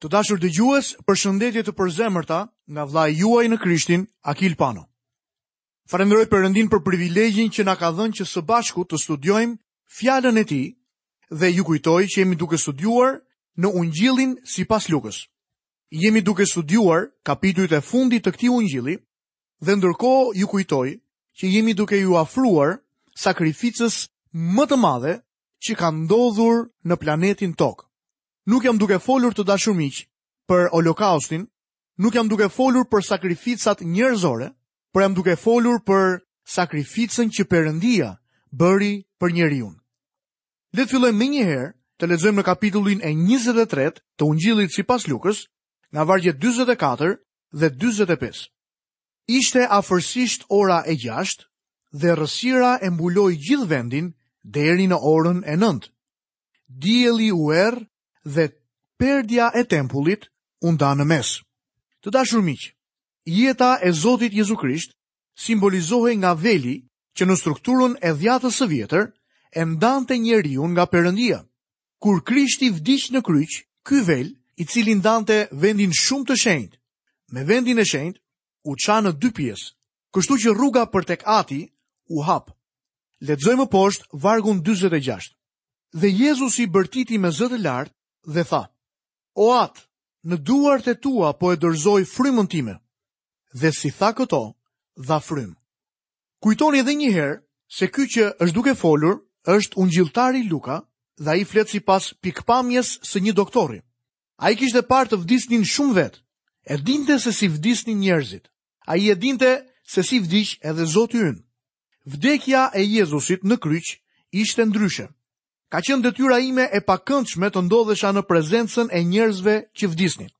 Të dashur dëgjues, përshëndetje të përzemërta nga vëllai juaj në Krishtin, Akil Pano. Falenderoj Perëndinë për privilegjin që na ka dhënë që së bashku të studiojmë fjalën e tij dhe ju kujtoj që jemi duke studiuar në Ungjillin sipas Lukës. Jemi duke studiuar kapitujt e fundit të këtij ungjilli dhe ndërkohë ju kujtoj që jemi duke iu afruar sakrificës më të madhe që ka ndodhur në planetin Tokë Nuk jam duke folur të dashur miq për Holokaustin, nuk jam duke folur për sakrificat njerëzore, por jam duke folur për sakrificën që Perëndia bëri për njeriun. Le të fillojmë menjëherë të lexojmë në kapitullin e 23 të Ungjillit sipas Lukës, nga vargjet 44 dhe 45. Ishte afërsisht ora e 6 dhe errësira e mbuloi gjithë vendin deri në orën e 9. Dielli u err dhe perdja e tempullit u nda në mes. Të dashur miq, jeta e Zotit Jezu Krisht simbolizohej nga veli që në strukturën e dhjatës së vjetër e ndante njeriun nga Perëndia. Kur Krishti vdiq në kryq, ky vel, i cili ndante vendin shumë të shenjtë me vendin e shenjtë, u ça në dy pjesë, kështu që rruga për tek Ati u hap. Lexoj më poshtë vargun 26. Dhe Jezusi bërtiti me zë të lartë dhe tha, O Atë, në duart e tua po e dorëzoj frymën time. Dhe si tha këto, dha frymë. Kujtoni edhe një herë se ky që është duke folur është ungjilltari Luka dhe ai flet sipas pikëpamjes së një doktori. Ai kishte parë të vdisnin shumë vetë. E dinte se si vdisnin njerëzit. Ai e dinte se si vdiq edhe Zoti ynë. Vdekja e Jezusit në kryq ishte ndryshe. Ka qenë detyra ime e pakëndshme të ndodhesha në prezencën e njerëzve që vdisnin.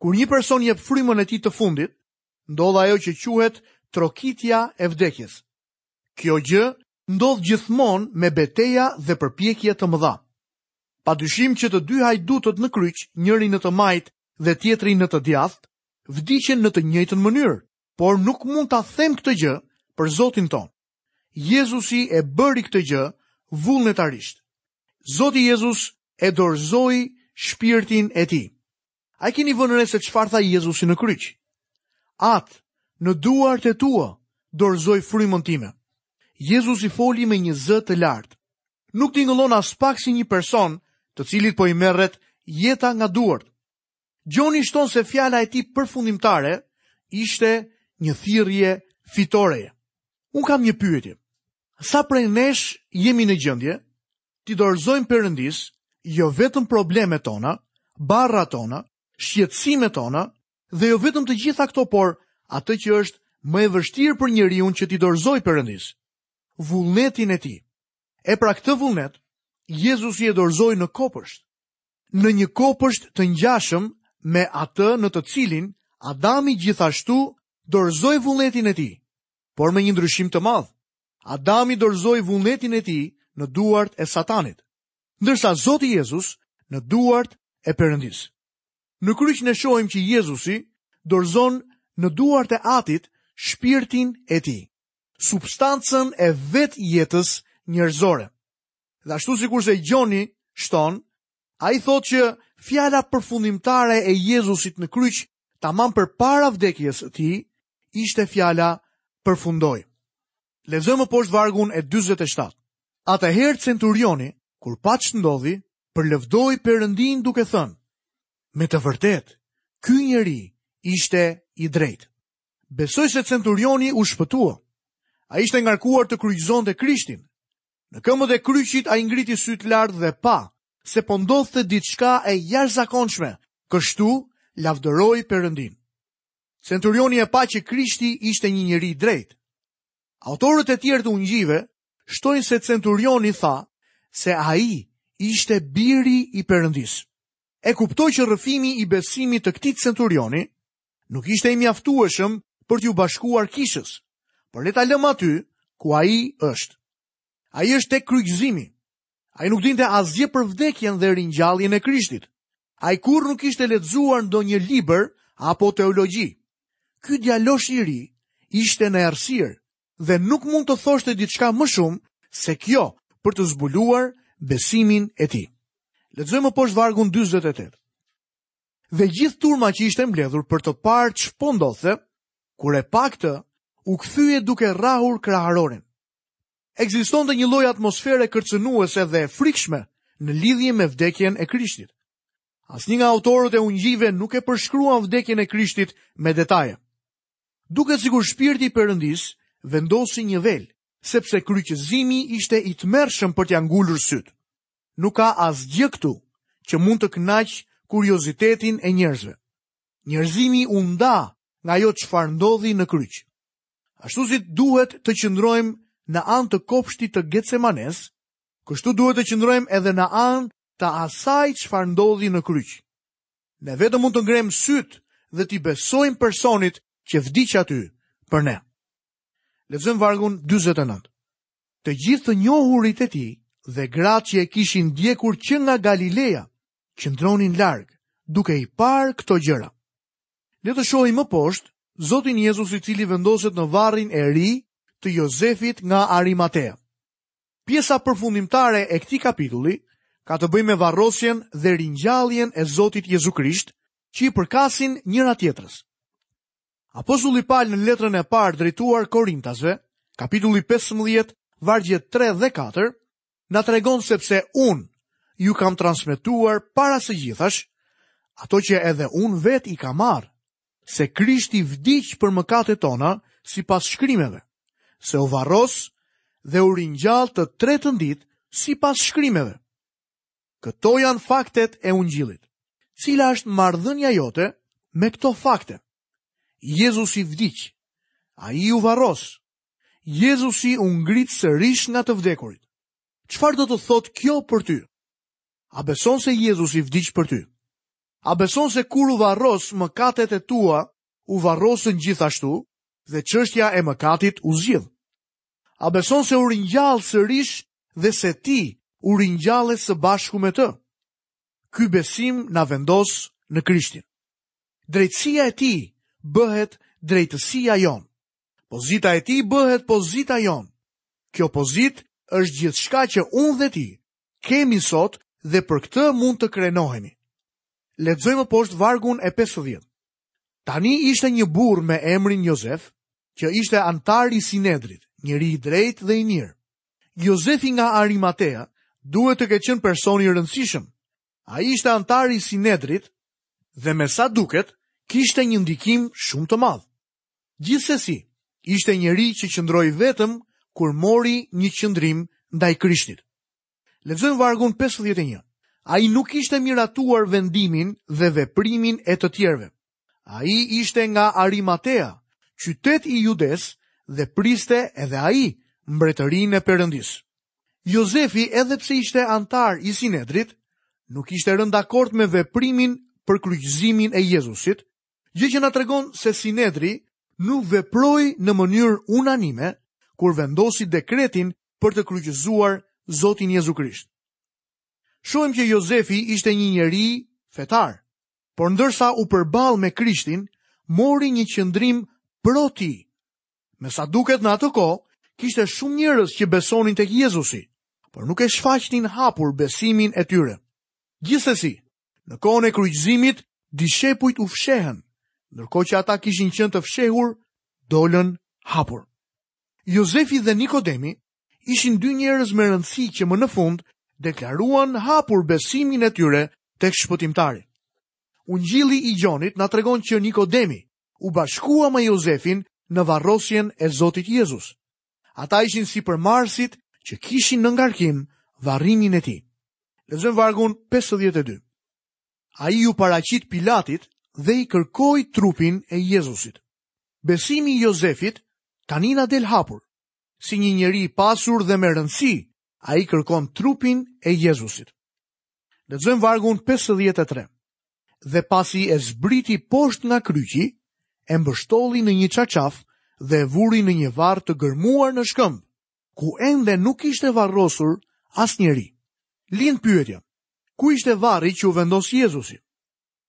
Kur një person jep frymën e tij të fundit, ndodh ajo që quhet trokitja e vdekjes. Kjo gjë ndodh gjithmonë me beteja dhe përpjekje të mëdha. Padyshim që të dy hajdutët në kryq, njëri në të majtë dhe tjetri në të djathtë, vdiqën në të njëjtën mënyrë, por nuk mund ta them këtë gjë për Zotin tonë. Jezusi e bëri këtë gjë vullnetarisht. Zoti Jezus e dorëzoi shpirtin e tij. A e keni vënë re se çfarë tha Jezusi në kryq? Atë, në duart e tua, dorëzoj frymën time. Jezusi foli me një zë të lartë. Nuk tingëllon aspak si një person të cilit po i merret jeta nga duart. Gjoni shton se fjala e tij përfundimtare ishte një thirrje fitoreje. Unë kam një pyetje. Sa prej nesh jemi në gjendje, t'i dorëzojmë Perëndisë, jo vetëm problemet tona, barrat tona, shqetësimet tona, dhe jo vetëm të gjitha këto, por atë që është më e vështirë për njeriun që t'i dorëzojë Perëndisë, vullnetin e tij. E pra këtë vullnet, Jezusi e dorëzoi në kopësht, në një kopësht të ngjashëm me atë në të cilin Adami gjithashtu dorëzoi vullnetin e tij, por me një ndryshim të madh. Adami dorëzoi vullnetin e tij në duart e Satanit, ndërsa Zoti Jezus në duart e Perëndisë. Në kryq ne shohim që Jezusi dorëzon në duart e Atit shpirtin e tij, substancën e vetë jetës njerëzore. Dhe ashtu sikurse Gjoni shton, Ai thotë që fjala përfundimtare e Jezusit në kryq, tamam përpara vdekjes së tij, ishte fjala përfundoi. Lexojmë poshtë vargun e 47. Atëherë centurioni, kur pa ç'ndodhi, përlëvdoi Perëndinë duke thënë, me të vërtetë, ky njeri ishte i drejtë. Besoj se centurioni u shpëtua. Ai ishte ngarkuar të kryqëzonte Krishtin. Në këmbët e kryqit ai ngriti sytë lart dhe pa se po ndodhte diçka e jashtëzakonshme, kështu lavdëroi Perëndinë. Centurioni e pa që Krishti ishte një njeri i drejtë. Autorët e tjerë të ungjijve shtojnë se Centurioni tha se ai ishte biri i Perëndisë. E kuptoj që rrëfimi i besimit të këtij Centurioni Nuk ishte i mjaftueshëm për t'iu bashkuar kishës, por le ta lëmë aty ku ai është. Ai është tek kryqëzimi. Ai nuk dinte asgjë për vdekjen dhe ringjalljen e Krishtit. Ai kurrë nuk kishte lexuar ndonjë libër apo teologji. Ky djalosh i ri ishte në errësirë dhe nuk mund të thoshte diçka më shumë se kjo për të zbuluar besimin e tij. Lexojmë poshtë vargun 48. Dhe gjithë turma që ishte mbledhur për të parë ç'po ndodhte, kur e pa këtë, u kthye duke rrahur kraharorin. Ekzistonte një lloj atmosfere kërcënuese dhe e frikshme në lidhje me vdekjen e Krishtit. Asnjë nga autorët e ungjijve nuk e përshkruan vdekjen e Krishtit me detaje. Duket sikur shpirti i Perëndisë vendosi një vel, sepse kryqëzimi ishte i tmerrshëm për t'ia ngulur sytë. Nuk ka asgjë këtu që mund të kënaqë kuriozitetin e njerëzve. Njerëzimi u nda nga ajo çfarë ndodhi në kryq. Ashtu si duhet të qëndrojmë në anë të kopshtit të Getsemanesë, kështu duhet të qëndrojmë edhe në anë të asaj çfarë ndodhi në kryq. Ne vetëm mund të ngremë sytë dhe t'i besojmë personit që vdiq aty për ne. Lexojmë vargun 49. Të gjithë të njohurit e tij dhe gratë që e kishin ndjekur që nga Galileja, qëndronin larg, duke i parë këto gjëra. Le të shohim më poshtë Zotin Jezus i cili vendoset në varrin e ri të Jozefit nga Arimatea. Pjesa përfundimtare e këtij kapitulli ka të bëjë me varrosjen dhe ringjalljen e Zotit Jezu Krisht, që i përkasin njëra tjetrës. Apostulli Pal në letrën e parë drejtuar Korintasve, kapitulli 15, vargjet 3 dhe 4, na tregon sepse unë ju kam transmituar para së gjithash, ato që edhe unë vetë i kam marrë, se Krishti vdiq për mëkatet tona sipas shkrimeve, se u varros dhe u ringjall të tretën ditë sipas shkrimeve. Këto janë faktet e ungjillit. Cila është marrëdhënia jote me këto fakte? Jezusi vdiq. Ai u varros. Jezusi u ngrit sërish nga të vdekurit. Çfarë do të thotë kjo për ty? A beson se Jezusi vdiq për ty? A beson se kur u varros mëkatet e tua u varrosën gjithashtu dhe çështja e mëkatit u zgjidh? A beson se u ringjall sërish dhe se ti u ringjalle së bashku me të? Ky besim na vendos në Krishtin. Drejtësia e tij bëhet drejtësia jonë. Pozita e tij bëhet pozita jonë. Kjo pozitë është gjithçka që unë dhe ti kemi sot dhe për këtë mund të krenohemi. Lexojmë poshtë vargun e 50. Tani ishte një burrë me emrin Jozef, që ishte anëtar i Sinedrit, njeri i drejtë dhe i mirë. Jozefi nga Arimatea duhet të ketë qenë person i rëndësishëm. Ai ishte anëtar i Sinedrit dhe me sa duket kishte një ndikim shumë të madh. Gjithsesi, ishte njeri që qëndroi vetëm kur mori një qëndrim ndaj Krishtit. Lexojmë vargun 51. Ai nuk kishte miratuar vendimin dhe veprimin e të tjerëve. Ai ishte nga Arimatea, qytet i Judesë dhe priste edhe ai mbretërinë e Perëndisë. Jozefi edhe pse ishte anëtar i Sinedrit, nuk kishte rënë dakord me veprimin për kryqëzimin e Jezusit, gjë që na tregon se Sinedri nuk veproi në mënyrë unanime kur vendosi dekretin për të kryqëzuar Zotin Jezu Krisht. Shohim që Jozefi ishte një njeri fetar, por ndërsa u përball me Krishtin, mori një qëndrim pro tij. Me sa duket në atë kohë, kishte shumë njerëz që besonin tek Jezusi, por nuk e shfaqnin hapur besimin e tyre. Gjithsesi, Në kohën e kryqëzimit, dishepujt u fshehën, ndërkohë që ata kishin qenë të fshehur, dolën hapur. Jozefi dhe Nikodemi ishin dy njerëz me rëndësi që më në fund deklaruan hapur besimin e tyre tek shpëtimtari. Ungjilli i Gjonit na tregon që Nikodemi u bashkua me Jozefin në varrosjen e Zotit Jezus. Ata ishin sipërmarrësit që kishin në ngarkim varrimin e tij. Lexojmë vargun 52. Ai iu paraqit Pilatit dhe i kërkoi trupin e Jezusit. Besimi i Jozefit tani na del hapur. Si një njeri i pasur dhe me rëndësi, ai kërkon trupin e Jezusit. Lexojmë vargun 53. dhe pasi e zbriti poshtë nga kryqi, e mbështolli në një çarçaf dhe e vuri në një varr të gërmuar në shkëmb, ku ende nuk ishte varrosur asnjëri. Lind pyetja, ku ishte varri që u vendos Jezusi?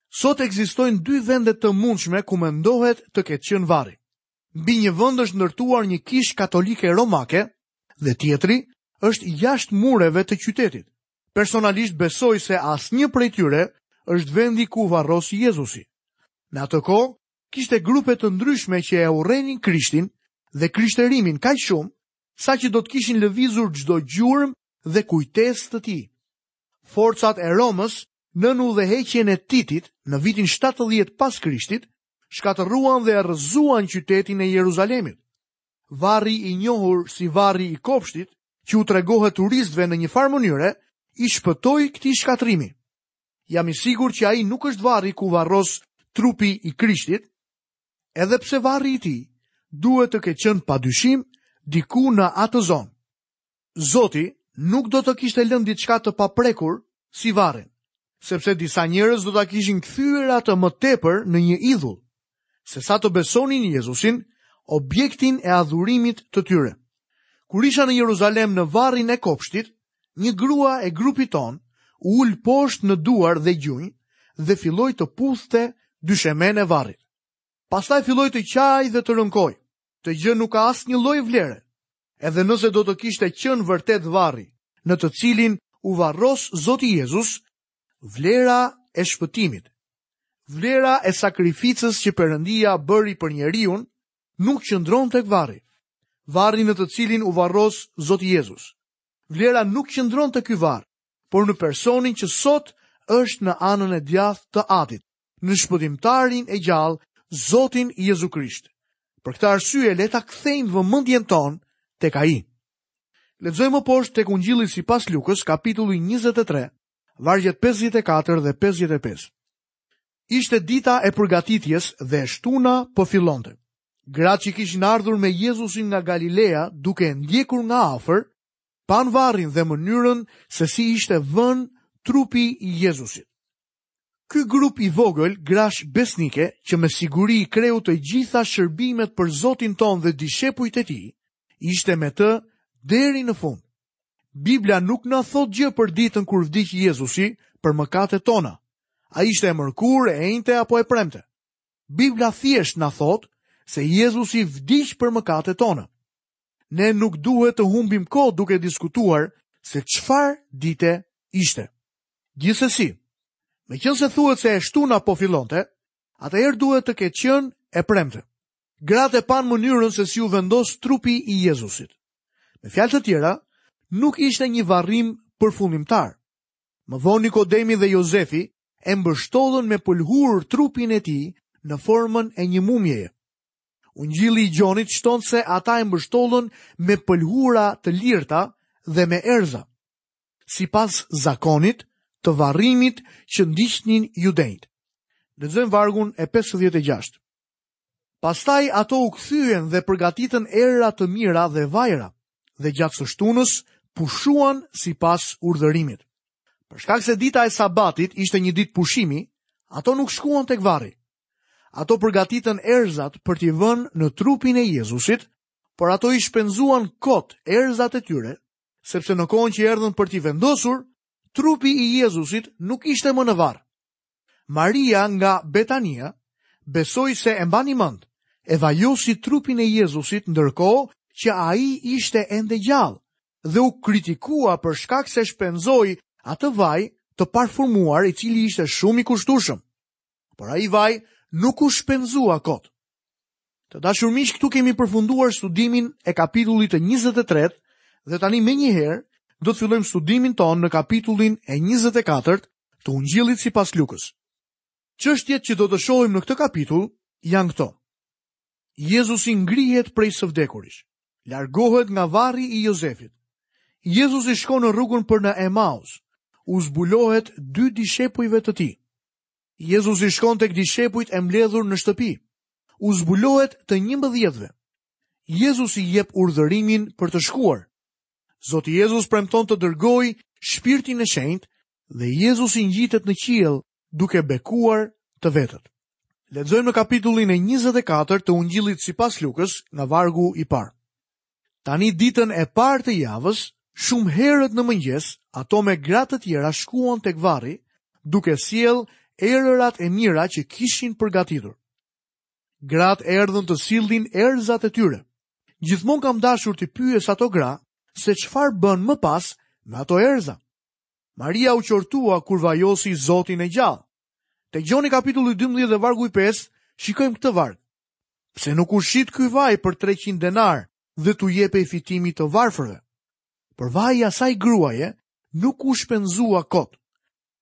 Sot ekzistojnë dy vende të mundshme ku mendohet të ketë qenë varri. Mbi një vend është ndërtuar një kishë katolike romake dhe tjetri është jashtë mureve të qytetit. Personalisht besoj se asnjë prej tyre është vendi ku u varros Jezusi. Në atë kohë, kishte grupe të ndryshme që e urrenin Krishtin dhe krishterimin kaq shumë, sa që do të kishin lëvizur çdo gjurmë dhe kujtesë të tij. Forcat e Romës nën udhëheqjen e Titit në vitin 70 pas Krishtit, shkatërruan dhe rrëzuan qytetin e Jeruzalemit. varri i njohur si varri i kopshtit, që u tregohet turistëve në një farë mënyre, i shpëtoi këtij shkatërrimi. Jam i sigurt që ai nuk është varri ku u varros trupi i Krishtit, edhe pse varri i tij duhet të ketë qenë padyshim diku në atë zonë. Zoti nuk do të kishte lënë diçka të paprekur si varrin, sepse disa njerëz do ta kishin kthyer atë më tepër në një idhull, se sa të besonin Jezusin, objektin e adhurimit të tyre. Kur isha në Jeruzalem në varrin e kopshtit, një grua e grupit tonë u ul poshtë në duar dhe gjunjë dhe filloi të puthte dyshemenë e varrit. Pastaj filloi të qajë dhe të rënkojë. Kjo gjë nuk ka asnjë lloj vlere. edhe nëse do të kishte qenë vërtet varri, në të cilin u varros Zoti Jezus, vlera e shpëtimit, vlera e sakrificës që Perëndia bëri për njeriun, nuk qëndron tek varri, varri në të cilin u varros Zoti Jezus. Vlera nuk qëndron te ky varr, por në personin që sot është në anën e djathtë të Atit, në shpëtimtarin e gjallë, Zotin Jezu Krisht. Për këtë arsye le ta kthejmë vëmendjen tonë tek ai. Lexojmë më poshtë tek Ungjilli sipas Lukës, kapitulli 23, vargjet 54 dhe 55. Ishte dita e përgatitjes dhe e shtuna po fillonte. Gratë që kishin ardhur me Jezusin nga Galilea, duke e ndjekur nga afër, panë varrin dhe mënyrën se si ishte vënë trupi i Jezusit. Ky grup i vogël grash besnike që me siguri i kreu të gjitha shërbimet për Zotin tonë dhe dishepujt e tij, ishte me të deri në fund. Bibla nuk na thotë gjë për ditën kur vdiq Jezusi për mëkatet tona. A ishte e mërkurë, e enjte apo e premte? Bibla thjesht na thotë se Jezusi vdiq për mëkatet tona. Ne nuk duhet të humbim kohë duke diskutuar se çfarë dite ishte. Gjithsesi, meqenëse thuhet se e shtuna po fillonte, atëherë duhet të ketë qenë e premte. Gratë e panë mënyrën se si u vendos trupi i Jezusit. Me fjalë të tjera, nuk ishte një varrim përfundimtar. Më vonë Nikodemi dhe Jozefi e mbështollën me pëlhurë trupin e tij në formën e një mumjeje. Ungjilli i Gjonit shton se ata e mbështollën me pëlhura të linjta dhe me erëza, sipas zakonit të varrimit që ndiqnin judenjtë. Lexojmë vargun e 56. Pastaj ato u kthyen dhe përgatitën erëra të mira dhe vajra, dhe gjatë së shtunës pushuan sipas urdhërimit. Për shkak se dita e sabatit ishte një ditë pushimi, ato nuk shkuan tek varri. Ato përgatitën erëzat për t'i vënë në trupin e Jezusit, por ato i shpenzuan kot erëzat e tyre, sepse në kohën që erdhën për t'i vendosur, trupi i Jezusit nuk ishte më në varr. Maria nga Betania besoj se e mbani mend, e vajosi trupin e Jezusit ndërkohë që ai ishte ende gjallë dhe u kritikua për shkak se shpenzoi atë vaj të parfumuar i cili ishte shumë i kushtueshëm. Por ai vaj nuk u shpenzua kot. Të dashur miq, këtu kemi përfunduar studimin e kapitullit të 23 dhe tani menjëherë do të fillojmë studimin tonë në kapitullin e 24 të Ungjillit sipas Lukës. Çështjet që do të shohim në këtë kapitull janë këto. Jezusi ngrihet prej së vdekurish. Largohet nga varri i Jozefit. Jezusi shkon në rrugën për në Emaus. U zbulohet dy dishepujve të tij. Jezusi shkon tek dishepujt e mbledhur në shtëpi. U zbulohet të njëmbëdhjetëve. Jezusi jep urdhërimin për të shkuar. Zoti Jezus premton të dërgojë shpirtin e shenjtë dhe Jezusi ngjitet në qiell duke bekuar të vetët. Lexojmë në kapitullin e 24 të Ungjillit sipas Lukës, nga vargu i parë. Tani ditën e parë të javës, shumë herët në mëngjes, ato me gratë të tjera shkuan tek varri, duke sjellë erërat e mira që kishin përgatitur. Gratë erdhën të sillnin erëzat e tyre. Gjithmonë kam dashur t'i pyes ato gra se çfarë bënë më pas me ato erëza. Maria u qortua kur vajosi Zotin e gjallë. Te Gjoni kapitulli 12 dhe vargu i 5, shikojmë këtë varg. Pse nuk u shit ky vaj për 300 denarë dhe t'u jepej fitimi të varfërve? Por vaji i asaj gruaje nuk u shpenzua kot.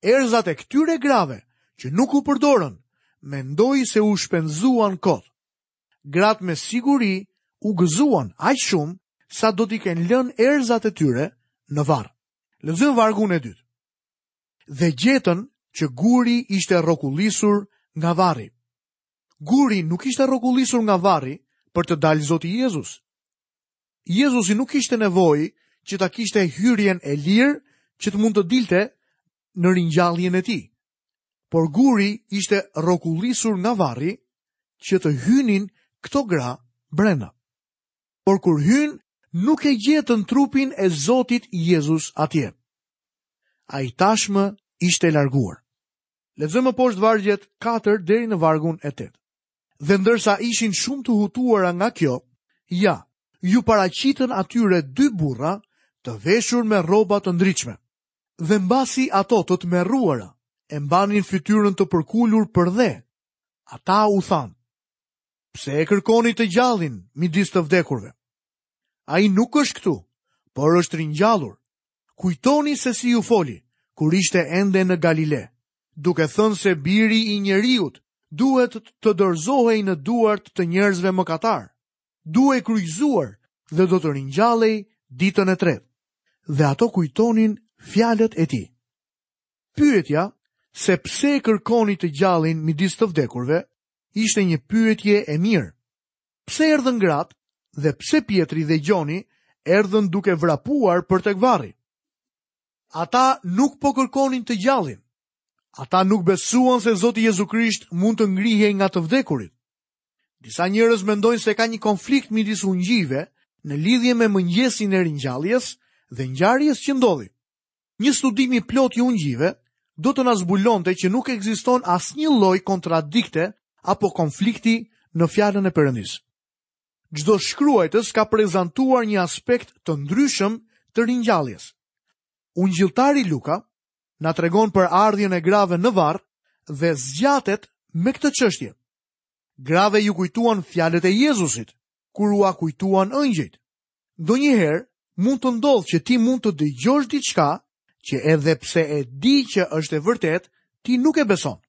Erëzat e këtyre grave që nuk u përdorën, mendoj se u shpenzuan kot. Gratë me siguri u gëzuan aq shumë sa do t'i kenë lënë erëzat e tyre në varr. Lexojmë vargun e dytë. Dhe gjetën që guri ishte rrokullisur nga varri. Guri nuk ishte rrokullisur nga varri për të dalë Zoti Jezus. Jezusi nuk kishte nevojë që ta kishte hyrjen e lirë që të mund të dilte në ringjalljen e tij. por guri ishte rrokullisur nga varri që të hynin këto gra brenda. Por kur hynë, nuk e gjetën trupin e Zotit Jezus atje. Ai tashmë ishte larguar. Lexojmë më poshtë vargjet 4 deri në vargun e 8. Dhe ndërsa ishin shumë të hutuara nga kjo, ja, iu paraqitën atyre dy burra të veshur me rroba të ndritshme. dhe mbasi ato të tmerruara e mbanin fytyrën të përkulur përdhe, ata u thanë, pse e kërkoni të gjallin midis të vdekurve? Ai nuk është këtu, por është ringjallur. Kujtoni se si ju foli, kur ishte ende në Galile, duke thënë se biri i njeriut duhet të dorëzohej në duart të njerëzve mëkatarë, duhej kryqëzuar dhe do të ringjallej ditën e tretë. Dhe ato kujtonin fjalët e tij. Pyetja se pse e kërkoni të gjallin midis të vdekurve ishte një pyetje e mirë. Pse erdhën gratë dhe pse Pjetri dhe Gjoni erdhën duke vrapuar për tek varri? Ata nuk po kërkonin të gjallin. Ata nuk besuan se Zoti Jezu Krisht mund të ngrihej nga të vdekurit. Disa njerëz mendojnë se ka një konflikt midis ungjijve në lidhje me mëngjesin e ringjalljes dhe ngjarjes që ndodhi. Një studim i plotë i ungjijve do të na zbulonte që nuk ekziston asnjë lloj kontradikte apo konflikti në fjalën e Perëndisë. Çdo shkruajtës ka prezantuar një aspekt të ndryshëm të ringjalljes. Ungjilltari Luka na tregon për ardhjen e grave në varr dhe zgjatet me këtë çështje. Grave iu kujtuan fjalët e Jezusit, kur ua kujtuan ëngjëjt. Ndonjëherë mund të ndodhë që ti mund të dëgjosh diçka që edhe pse e di që është e vërtetë, ti nuk e beson.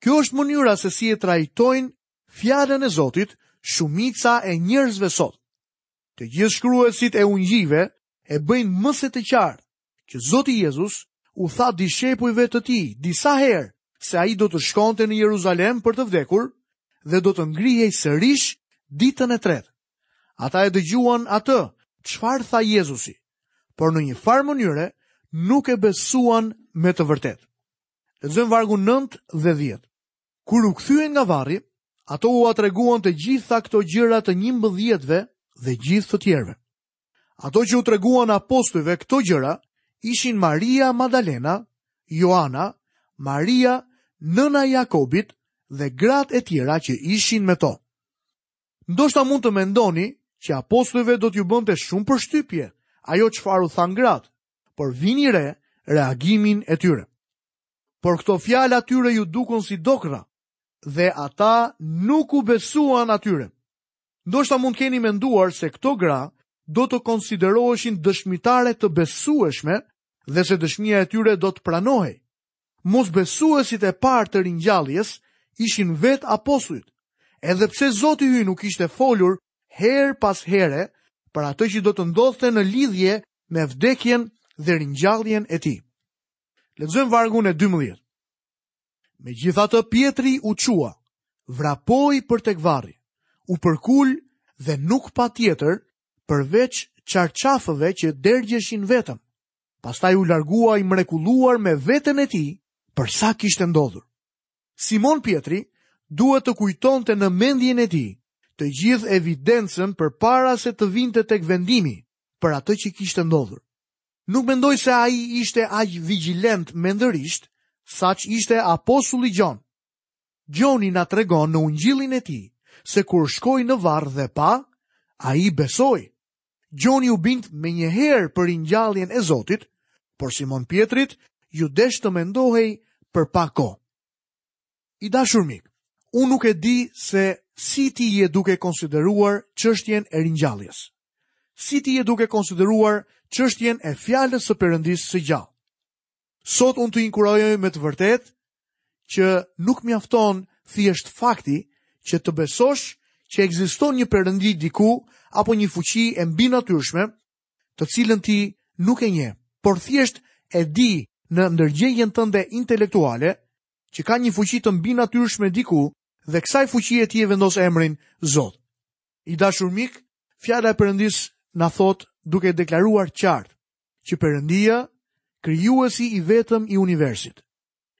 Kjo është mënyra se si e trajtojnë fjalën e Zotit shumica e njerëzve sot. Të gjithë shkruesit e ungjijve e bëjnë më se të qartë që Zoti Jezus u tha dishepujve të tij disa herë se ai do të shkonte në Jeruzalem për të vdekur dhe do të ngrihej sërish ditën e tretë. Ata e dëgjuan atë, çfarë tha Jezusi, por në njëfarë mënyre nuk e besuan me të vërtetë. Lexojmë vargun 9 dhe 10. Kur u kthyen nga varri, ato ua treguan të gjitha këto gjëra të njëmbëdhjetëve dhe gjithë të tjerëve. Ato që u treguan apostujve këto gjëra ishin Maria Madalena, Joana, Maria, nëna e Jakobit dhe gratë e tjera që ishin me to. Ndoshta mund të mendoni që apostujve do t'iu bënte shumë përshtypje ajo çfarë u thanë gratë, por vini re reagimin e tyre. Por këto fjalë atyre iu dukën si dokrra dhe ata nuk u besuan atyre. Ndoshta mund të keni menduar se këto gra do të konsideroheshin dëshmitare të besueshme dhe se dëshmia e tyre do të pranohej. Mosbesuesit e parë të ringjalljes ishin vetë apostujt, edhe pse Zoti ynë u kishte folur herë pas here për atë që do të ndodhte në lidhje me vdekjen dhe ringjalljen e tij. Lexojmë vargun e 12. Megjithatë Pjetri u çua, vrapoi për tek varri, u përkul dhe nuk pa tjetër përveç çarçafëve që dergjeshin vetëm. Pastaj u largua i mrekulluar me veten e tij për sa kishte ndodhur. Simon Pjetri duhet të kujtonte në mendjen e tij të gjithë evidencën përpara se të vinte tek vendimi për atë që kishte ndodhur. Nuk mendoj se ai ishte aq vigjilent mendërisht, saç ishte apostulli Gjon. Gjoni na tregon në ungjillin e tij se kur shkoi në varr dhe pa, ai besoi. Gjoni u bind menjëherë për ringjalljen e Zotit, por Simon Pjetrit iu desh të mendohej për pak kohë. I dashur mik, unë nuk e di se si ti je duke konsideruar çështjen e ringjalljes. Si ti je duke konsideruar çështjen e fjalës së Perëndisë së gjallë. Sot unë të inkurajoj me të vërtetë që nuk mjafton thjesht fakti që të besosh që ekziston një perëndi diku apo një fuqi e mbinatyrshme të cilën ti nuk e njeh, por thjesht e di në ndërgjegjen tënde intelektuale, që ka një fuqi të mbinatyrshme diku dhe kësaj fuqie ti e vendos emrin Zot. I dashur mik, fjala e Perëndisë na thotë duke e deklaruar qartë që Perëndia, krijuesi i vetëm i universit,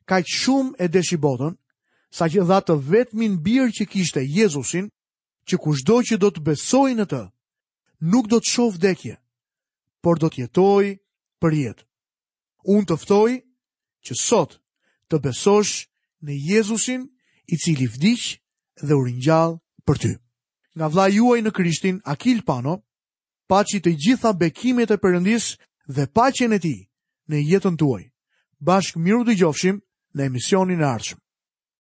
kaq shumë e deshi botën, saqë dha të vetmin bir që kishte Jezusin, që kushdo që do të besojë në të, nuk do të shohë vdekje, por do të jetojë përjetë. Unë të ftoj që sot të besosh në Jezusin i cili vdiq dhe u ringjall për ty. Nga vëllai juaj në Krishtin, Akil Pano, paçi të gjitha bekimet e Perëndisë dhe paqen e tij në jetën tuaj. Bashkë mirudëgjofshim në emisionin e ardhshëm.